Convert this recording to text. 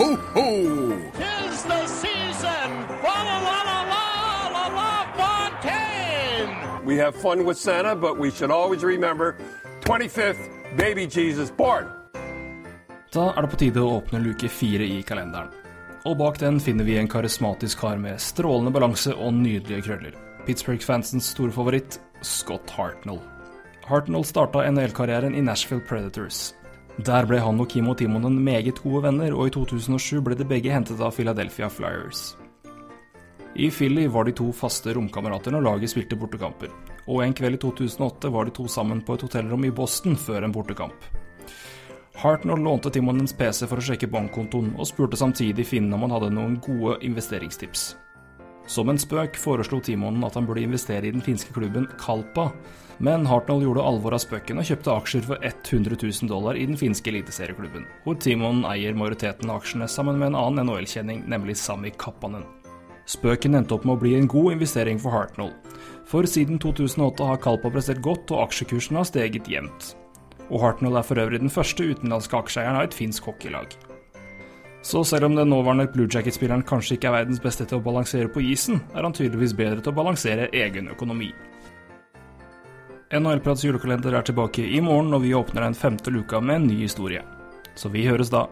ho, ho! Tis the season! Fa la la la la la la Fontaine! We have fun with Santa, but we should always remember 25th, baby Jesus born. Da er det på tide å åpne luke fire i kalenderen. Og bak den finner vi en karismatisk kar med strålende balanse og nydelige krøller. Pittsburgh-fansens store favoritt, Scott Hartnell. Hartnell starta NHL-karrieren i Nashville Predators. Der ble han og Kimo Timonen meget gode venner, og i 2007 ble de begge hentet av Philadelphia Flyers. I Philly var de to faste romkamerater når laget spilte bortekamper, og en kveld i 2008 var de to sammen på et hotellrom i Boston før en bortekamp. Hartnell lånte Timonens PC for å sjekke bankkontoen, og spurte samtidig Finn om han hadde noen gode investeringstips. Som en spøk foreslo Timonen at han burde investere i den finske klubben Kalpa, men Hartnell gjorde alvor av spøken og kjøpte aksjer for 100 000 dollar i den finske eliteserieklubben, hvor Timonen eier majoriteten av aksjene sammen med en annen NHL-kjenning, nemlig Sami Kappanen. Spøken endte opp med å bli en god investering for Hartnell, for siden 2008 har Kalpa prestert godt og aksjekursen har steget jevnt. Og Hartnell er for øvrig den første utenlandske aksjeeieren av et finsk hockeylag. Så selv om den nåværende Blue Jacket-spilleren kanskje ikke er verdens beste til å balansere på isen, er han tydeligvis bedre til å balansere egen økonomi. NHL Prats julekalender er tilbake i morgen og vi åpner den femte luka med en ny historie. Så vi høres da.